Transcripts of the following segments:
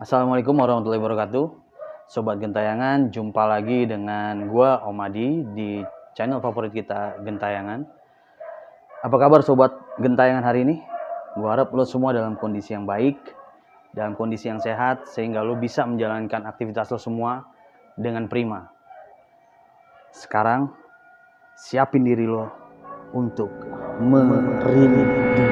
Assalamualaikum warahmatullahi wabarakatuh. Sobat Gentayangan, jumpa lagi dengan gua Om Adi di channel favorit kita Gentayangan. Apa kabar sobat Gentayangan hari ini? Gua harap lo semua dalam kondisi yang baik, dalam kondisi yang sehat sehingga lo bisa menjalankan aktivitas lo semua dengan prima. Sekarang siapin diri lo untuk merinding.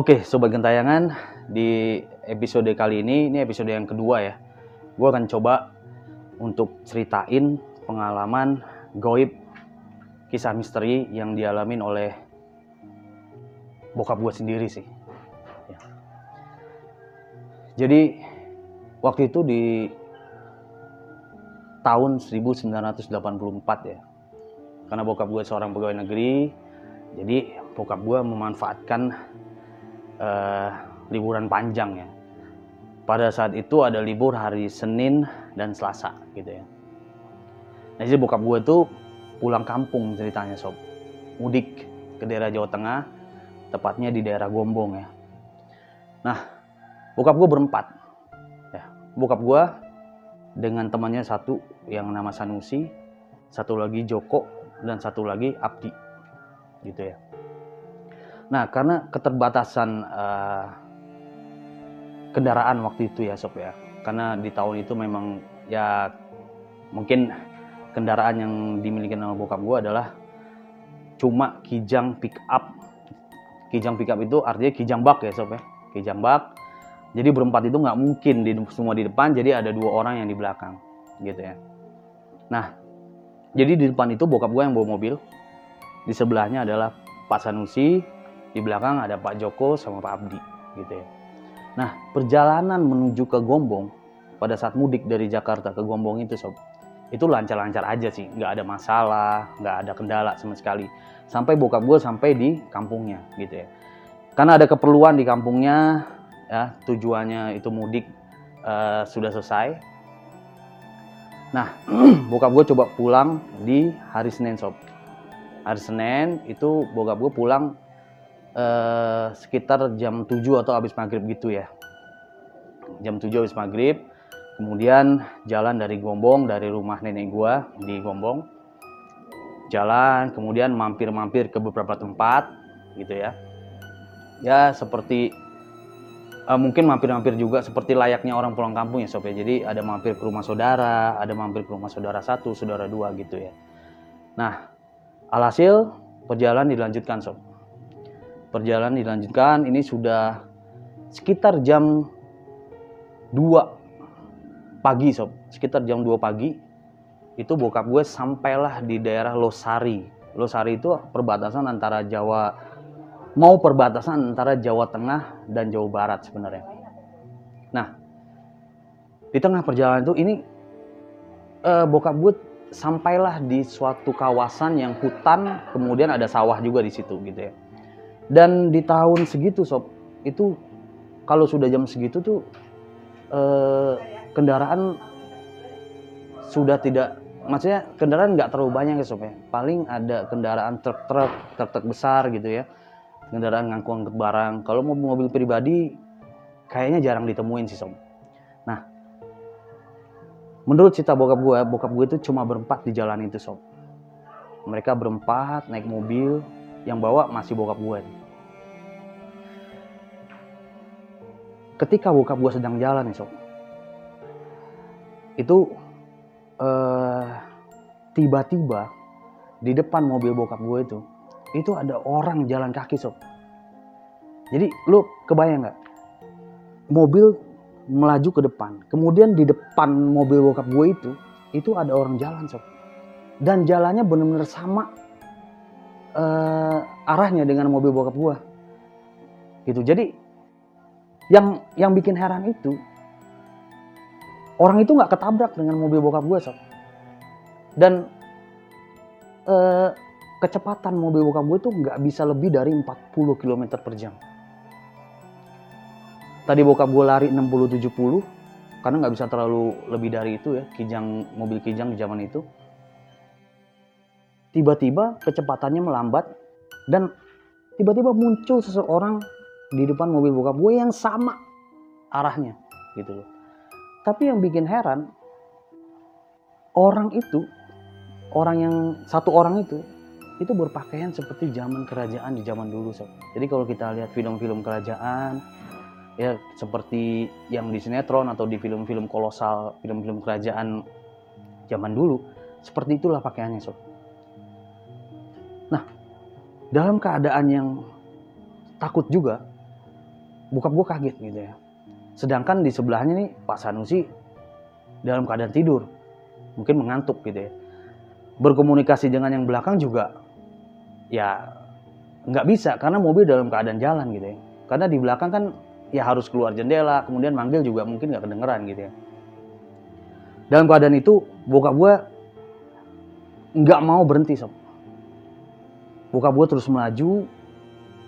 Oke, sobat gentayangan, di episode kali ini, ini episode yang kedua ya. Gue akan coba untuk ceritain pengalaman goib kisah misteri yang dialamin oleh bokap gue sendiri sih. Ya. Jadi waktu itu di tahun 1984 ya. Karena bokap gue seorang pegawai negeri, jadi bokap gue memanfaatkan uh, liburan panjang ya. Pada saat itu ada libur hari Senin dan Selasa gitu ya. Nah jadi bokap gue tuh pulang kampung ceritanya sob. Mudik ke daerah Jawa Tengah, tepatnya di daerah Gombong ya. Nah, bokap gue berempat. Ya, bokap gue dengan temannya satu yang nama Sanusi, satu lagi Joko, dan satu lagi Abdi. Gitu ya. Nah, karena keterbatasan uh, kendaraan waktu itu ya, Sob ya. Karena di tahun itu memang ya mungkin kendaraan yang dimiliki sama bokap gue adalah cuma kijang pick up. Kijang pick up itu artinya kijang bak ya, Sob ya. Kijang bak. Jadi berempat itu nggak mungkin di, semua di depan, jadi ada dua orang yang di belakang, gitu ya. Nah, jadi di depan itu bokap gue yang bawa mobil, di sebelahnya adalah Pak Sanusi, di belakang ada Pak Joko sama Pak Abdi gitu ya. Nah perjalanan menuju ke Gombong pada saat mudik dari Jakarta ke Gombong itu sob itu lancar-lancar aja sih. Nggak ada masalah nggak ada kendala sama sekali. Sampai bokap gue sampai di kampungnya gitu ya. Karena ada keperluan di kampungnya ya tujuannya itu mudik uh, sudah selesai. Nah bokap gue coba pulang di hari Senin sob. Hari Senin itu bokap gue pulang eh, sekitar jam 7 atau habis maghrib gitu ya. Jam 7 habis maghrib kemudian jalan dari Gombong dari rumah nenek gua di Gombong. Jalan kemudian mampir-mampir ke beberapa tempat gitu ya. Ya seperti uh, mungkin mampir-mampir juga seperti layaknya orang pulang kampung ya sob ya. Jadi ada mampir ke rumah saudara ada mampir ke rumah saudara satu saudara dua gitu ya. Nah alhasil perjalanan dilanjutkan sob perjalanan dilanjutkan. Ini sudah sekitar jam 2 pagi sob. Sekitar jam 2 pagi itu bokap gue sampailah di daerah Losari. Losari itu perbatasan antara Jawa mau perbatasan antara Jawa Tengah dan Jawa Barat sebenarnya. Nah di tengah perjalanan itu ini eh, bokap gue sampailah di suatu kawasan yang hutan kemudian ada sawah juga di situ gitu ya dan di tahun segitu sob, itu kalau sudah jam segitu tuh eh, kendaraan sudah tidak, maksudnya kendaraan nggak terlalu banyak ya sob ya. Paling ada kendaraan truk-truk, truk-truk besar gitu ya. Kendaraan ngangkut-ngangkut barang. Kalau mau mobil pribadi kayaknya jarang ditemuin sih sob. Nah, menurut cerita bokap gue, bokap gue itu cuma berempat di jalan itu sob. Mereka berempat naik mobil, yang bawa masih bokap gue nih. Ketika bokap gue sedang jalan nih sob itu uh, tiba-tiba di depan mobil bokap gue itu itu ada orang jalan kaki sob. Jadi lu kebayang nggak? Mobil melaju ke depan kemudian di depan mobil bokap gue itu itu ada orang jalan sob. Dan jalannya benar-benar sama uh, arahnya dengan mobil bokap gue gitu. Jadi yang yang bikin heran itu orang itu nggak ketabrak dengan mobil bokap gue sob. Dan eh, kecepatan mobil bokap gue tuh nggak bisa lebih dari 40 km per jam. Tadi bokap gue lari 60-70 karena nggak bisa terlalu lebih dari itu ya kijang mobil kijang di zaman itu. Tiba-tiba kecepatannya melambat dan tiba-tiba muncul seseorang di depan mobil bokap gue yang sama arahnya gitu loh tapi yang bikin heran orang itu orang yang satu orang itu itu berpakaian seperti zaman kerajaan di zaman dulu sob. Jadi kalau kita lihat film-film kerajaan ya seperti yang di sinetron atau di film-film kolosal, film-film kerajaan zaman dulu, seperti itulah pakaiannya sob. Nah, dalam keadaan yang takut juga, bokap gue kaget gitu ya. Sedangkan di sebelahnya nih Pak Sanusi dalam keadaan tidur, mungkin mengantuk gitu ya. Berkomunikasi dengan yang belakang juga ya nggak bisa karena mobil dalam keadaan jalan gitu ya. Karena di belakang kan ya harus keluar jendela, kemudian manggil juga mungkin nggak kedengeran gitu ya. Dalam keadaan itu bokap gue nggak mau berhenti sob. Bokap gue terus melaju,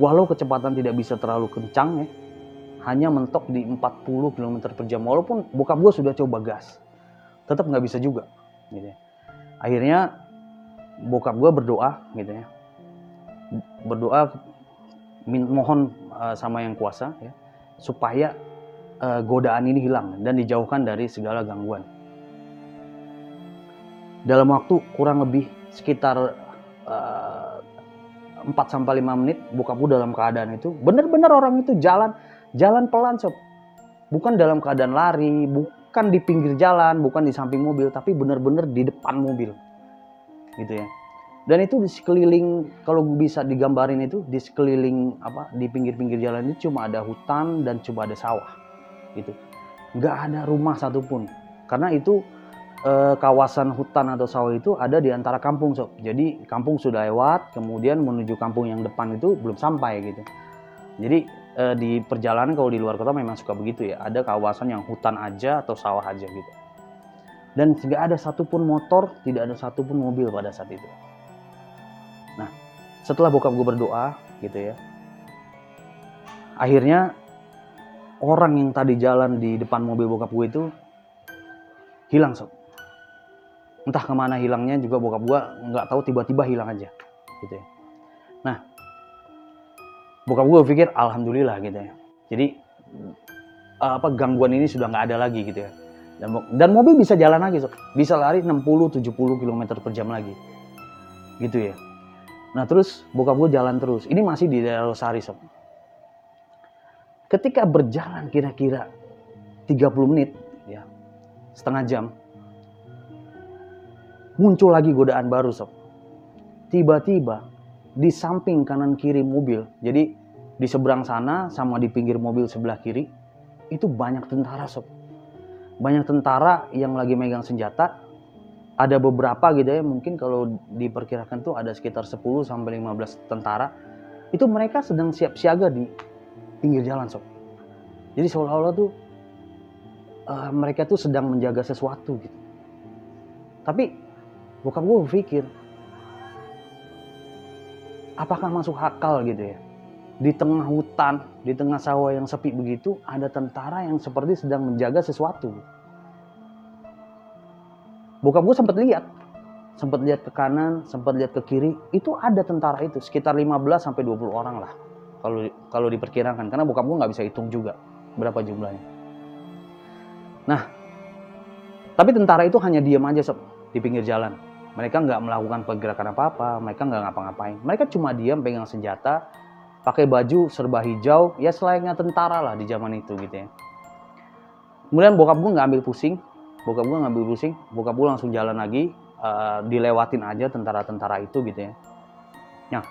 walau kecepatan tidak bisa terlalu kencang ya, hanya mentok di 40 km per jam. Walaupun bokap gue sudah coba gas, tetap nggak bisa juga. Gitu ya. Akhirnya bokap gue berdoa gitu ya, berdoa mohon uh, sama yang kuasa ya supaya uh, godaan ini hilang dan dijauhkan dari segala gangguan. Dalam waktu kurang lebih sekitar uh, 4 sampai 5 menit bokapku dalam keadaan itu benar-benar orang itu jalan jalan pelan sob. Bukan dalam keadaan lari, bukan di pinggir jalan, bukan di samping mobil, tapi benar-benar di depan mobil. Gitu ya. Dan itu di sekeliling kalau bisa digambarin itu di sekeliling apa di pinggir-pinggir jalan itu cuma ada hutan dan cuma ada sawah. Gitu. Nggak ada rumah satupun. Karena itu eh, kawasan hutan atau sawah itu ada di antara kampung sob. Jadi kampung sudah lewat kemudian menuju kampung yang depan itu belum sampai gitu. Jadi eh, di perjalanan kalau di luar kota memang suka begitu ya ada kawasan yang hutan aja atau sawah aja gitu dan tidak ada satupun motor tidak ada satupun mobil pada saat itu Nah, setelah bokap gue berdoa gitu ya, akhirnya orang yang tadi jalan di depan mobil bokap gue itu hilang sob. Entah ke mana hilangnya juga bokap gue nggak tahu tiba-tiba hilang aja gitu ya. Nah, bokap gue pikir alhamdulillah gitu ya. Jadi apa gangguan ini sudah nggak ada lagi gitu ya. Dan, dan mobil bisa jalan lagi sob. Bisa lari 60-70 km per jam lagi. Gitu ya. Nah terus bokap gue jalan terus. Ini masih di daerah Losari sob. Ketika berjalan kira-kira 30 menit, ya setengah jam, muncul lagi godaan baru sob. Tiba-tiba di samping kanan kiri mobil, jadi di seberang sana sama di pinggir mobil sebelah kiri, itu banyak tentara sob. Banyak tentara yang lagi megang senjata, ada beberapa gitu ya mungkin kalau diperkirakan tuh ada sekitar 10 sampai 15 tentara. Itu mereka sedang siap siaga di pinggir jalan sob. Jadi seolah-olah tuh uh, mereka tuh sedang menjaga sesuatu gitu. Tapi bokap gue berpikir apakah masuk akal gitu ya? Di tengah hutan di tengah sawah yang sepi begitu ada tentara yang seperti sedang menjaga sesuatu. Bokap gue sempat lihat. Sempat lihat ke kanan sempat lihat ke kiri. Itu ada tentara itu sekitar 15 sampai 20 orang lah. Kalau kalau diperkirakan karena bokap gue nggak bisa hitung juga berapa jumlahnya. Nah tapi tentara itu hanya diam aja sob di pinggir jalan mereka nggak melakukan pergerakan apa-apa mereka nggak ngapa-ngapain. Mereka cuma diam pegang senjata pakai baju serba hijau ya selayaknya tentara lah di zaman itu gitu ya. Kemudian bokap gue nggak ambil pusing bokap gue ngambil pusing bokap gue langsung jalan lagi uh, dilewatin aja tentara-tentara itu gitu ya. Nah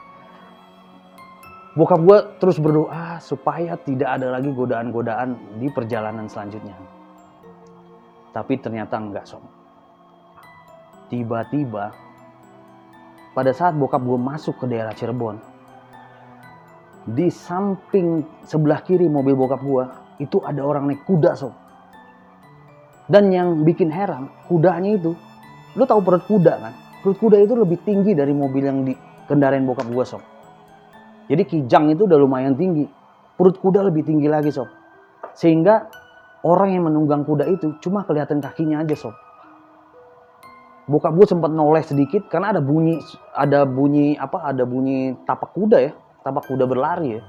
bokap gue terus berdoa supaya tidak ada lagi godaan-godaan di perjalanan selanjutnya. Tapi ternyata enggak sob tiba-tiba pada saat bokap gue masuk ke daerah Cirebon di samping sebelah kiri mobil bokap gue itu ada orang naik kuda sob dan yang bikin heran, kudanya itu, lu tahu perut kuda kan? Perut kuda itu lebih tinggi dari mobil yang dikendarain bokap gue sob. Jadi kijang itu udah lumayan tinggi. Perut kuda lebih tinggi lagi sob. Sehingga orang yang menunggang kuda itu cuma kelihatan kakinya aja sob bokap gue sempat noleh sedikit karena ada bunyi ada bunyi apa ada bunyi tapak kuda ya tapak kuda berlari ya.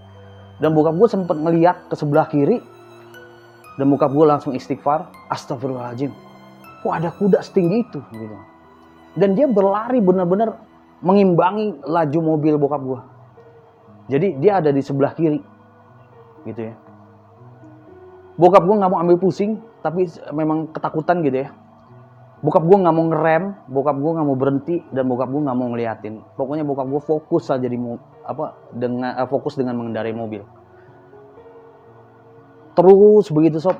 Dan bokap gue sempat melihat ke sebelah kiri dan bokap gue langsung istighfar astagfirullahaladzim kok ada kuda setinggi itu? Gitu. Dan dia berlari benar-benar mengimbangi laju mobil bokap gue jadi dia ada di sebelah kiri gitu ya. Bokap gue nggak mau ambil pusing tapi memang ketakutan gitu ya bokap gue nggak mau ngerem bokap gue nggak mau berhenti dan bokap gue nggak mau ngeliatin. Pokoknya bokap gue fokus saja di apa dengan uh, fokus dengan mengendarai mobil. Terus begitu sob.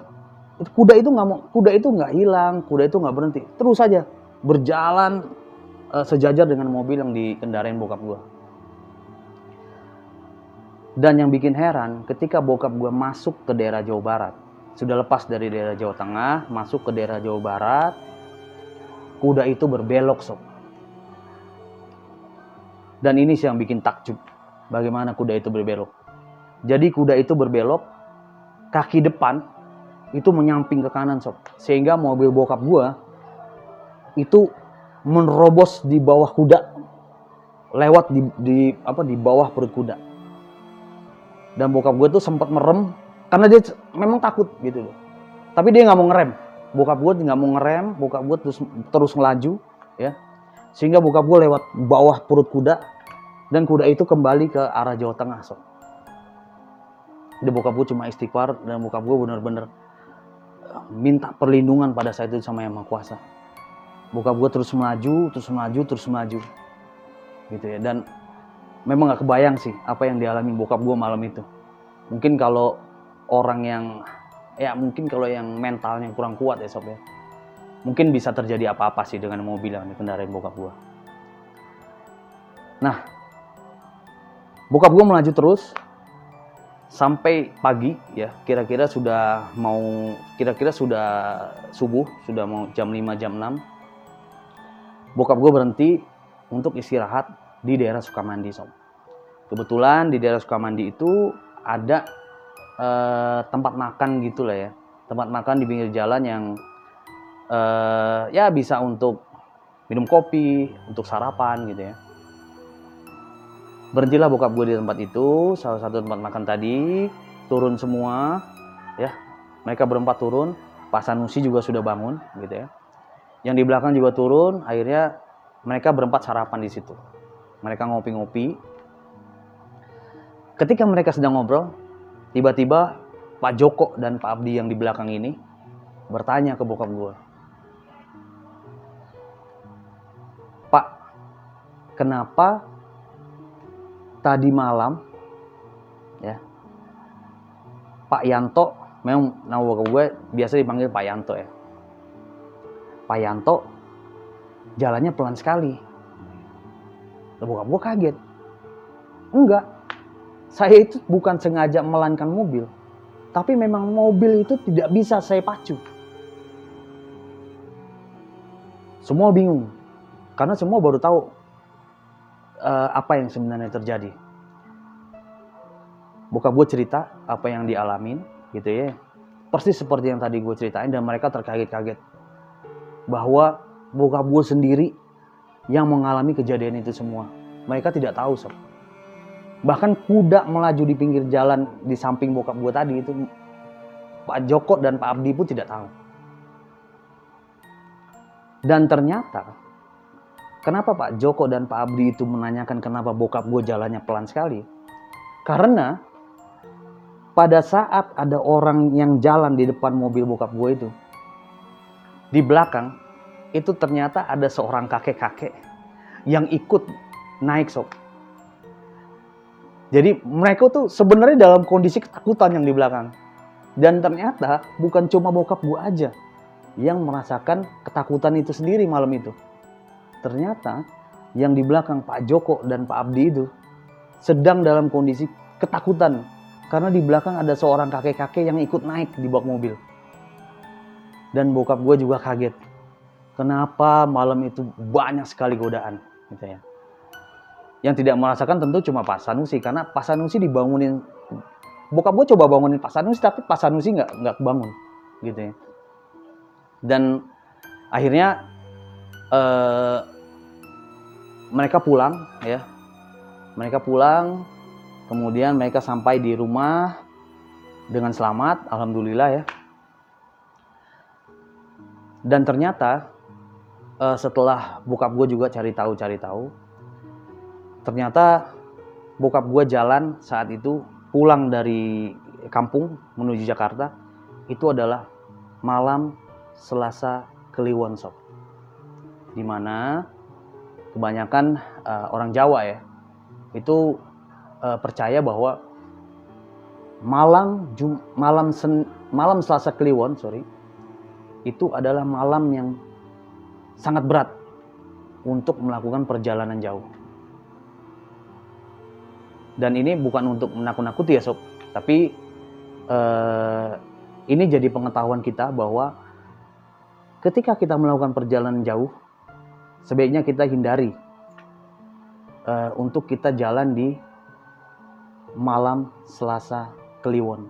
Kuda itu nggak mau kuda itu nggak hilang kuda itu nggak berhenti. Terus saja berjalan uh, sejajar dengan mobil yang dikendarain bokap gue dan yang bikin heran ketika bokap gue masuk ke daerah Jawa Barat sudah lepas dari daerah Jawa Tengah masuk ke daerah Jawa Barat kuda itu berbelok sob. Dan ini sih yang bikin takjub bagaimana kuda itu berbelok. Jadi kuda itu berbelok kaki depan itu menyamping ke kanan sob. Sehingga mobil bokap gua itu menerobos di bawah kuda lewat di, di apa di bawah perut kuda. Dan bokap gue tuh sempat merem karena dia memang takut gitu loh. Tapi dia nggak mau ngerem bokap gue nggak mau ngerem bokap gue terus terus ngelaju ya. Sehingga bokap gue lewat bawah perut kuda dan kuda itu kembali ke arah Jawa Tengah so. Dia bokap gue cuma istighfar dan bokap gue bener-bener eh, minta perlindungan pada saat itu sama yang maha kuasa. Bokap gue terus melaju terus melaju terus melaju gitu ya. Dan memang gak kebayang sih apa yang dialami bokap gue malam itu. Mungkin kalau orang yang ya mungkin kalau yang mentalnya kurang kuat ya sob ya. Mungkin bisa terjadi apa-apa sih dengan mobil yang dikendarain bokap gue. Nah, bokap gue melaju terus sampai pagi ya kira-kira sudah mau kira-kira sudah subuh sudah mau jam 5 jam 6 bokap gue berhenti untuk istirahat di daerah Sukamandi sob. Kebetulan di daerah Sukamandi itu ada eh, tempat makan gitu lah ya, tempat makan di pinggir jalan yang eh, ya bisa untuk minum kopi, untuk sarapan gitu ya. Berhentilah bokap gue di tempat itu, salah satu tempat makan tadi, turun semua, ya. Mereka berempat turun, Pak Sanusi juga sudah bangun gitu ya. Yang di belakang juga turun, akhirnya mereka berempat sarapan di situ mereka ngopi-ngopi. Ketika mereka sedang ngobrol, tiba-tiba Pak Joko dan Pak Abdi yang di belakang ini bertanya ke bokap gue. Pak, kenapa tadi malam ya Pak Yanto memang nama bokap gue biasa dipanggil Pak Yanto ya. Pak Yanto jalannya pelan sekali bokap gue kaget. Enggak, saya itu bukan sengaja melankan mobil. Tapi memang mobil itu tidak bisa saya pacu. Semua bingung. Karena semua baru tahu uh, apa yang sebenarnya terjadi. Bokap gue cerita apa yang dialamin gitu ya. Persis seperti yang tadi gue ceritain dan mereka terkaget-kaget. Bahwa bokap gue sendiri yang mengalami kejadian itu semua. Mereka tidak tahu sob. Bahkan kuda melaju di pinggir jalan di samping bokap gue tadi itu Pak Joko dan Pak Abdi pun tidak tahu. Dan ternyata kenapa Pak Joko dan Pak Abdi itu menanyakan kenapa bokap gue jalannya pelan sekali? Karena pada saat ada orang yang jalan di depan mobil bokap gue itu, di belakang itu ternyata ada seorang kakek-kakek yang ikut naik sob. Jadi mereka tuh sebenarnya dalam kondisi ketakutan yang di belakang. Dan ternyata bukan cuma bokap gue aja yang merasakan ketakutan itu sendiri malam itu. Ternyata yang di belakang Pak Joko dan Pak Abdi itu sedang dalam kondisi ketakutan karena di belakang ada seorang kakek-kakek yang ikut naik di bak mobil. Dan bokap gue juga kaget Kenapa malam itu banyak sekali godaan, gitu ya. Yang tidak merasakan tentu cuma Pak Sanusi karena Pak Sanusi dibangunin. Bokap gue coba bangunin Pak Sanusi tapi Pak Sanusi nggak nggak bangun gitu ya. Dan akhirnya eh, mereka pulang ya. Mereka pulang kemudian mereka sampai di rumah dengan selamat alhamdulillah ya. Dan ternyata eh, setelah bokap gue juga cari tahu cari tahu ternyata bokap gue jalan saat itu pulang dari kampung menuju Jakarta itu adalah malam Selasa Kliwon Sob. Di mana kebanyakan uh, orang Jawa ya itu uh, percaya bahwa malam Jum, malam sen, malam Selasa Kliwon sorry itu adalah malam yang sangat berat untuk melakukan perjalanan jauh dan ini bukan untuk menakut-nakuti ya sob. Tapi uh, ini jadi pengetahuan kita bahwa ketika kita melakukan perjalanan jauh sebaiknya kita hindari uh, untuk kita jalan di malam Selasa Kliwon.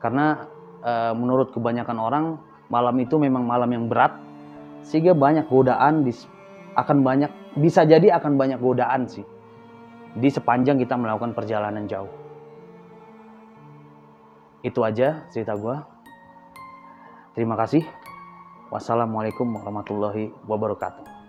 Karena uh, menurut kebanyakan orang malam itu memang malam yang berat sehingga banyak godaan di, akan banyak bisa jadi akan banyak godaan sih di sepanjang kita melakukan perjalanan jauh. Itu aja cerita gue. Terima kasih. Wassalamualaikum warahmatullahi wabarakatuh.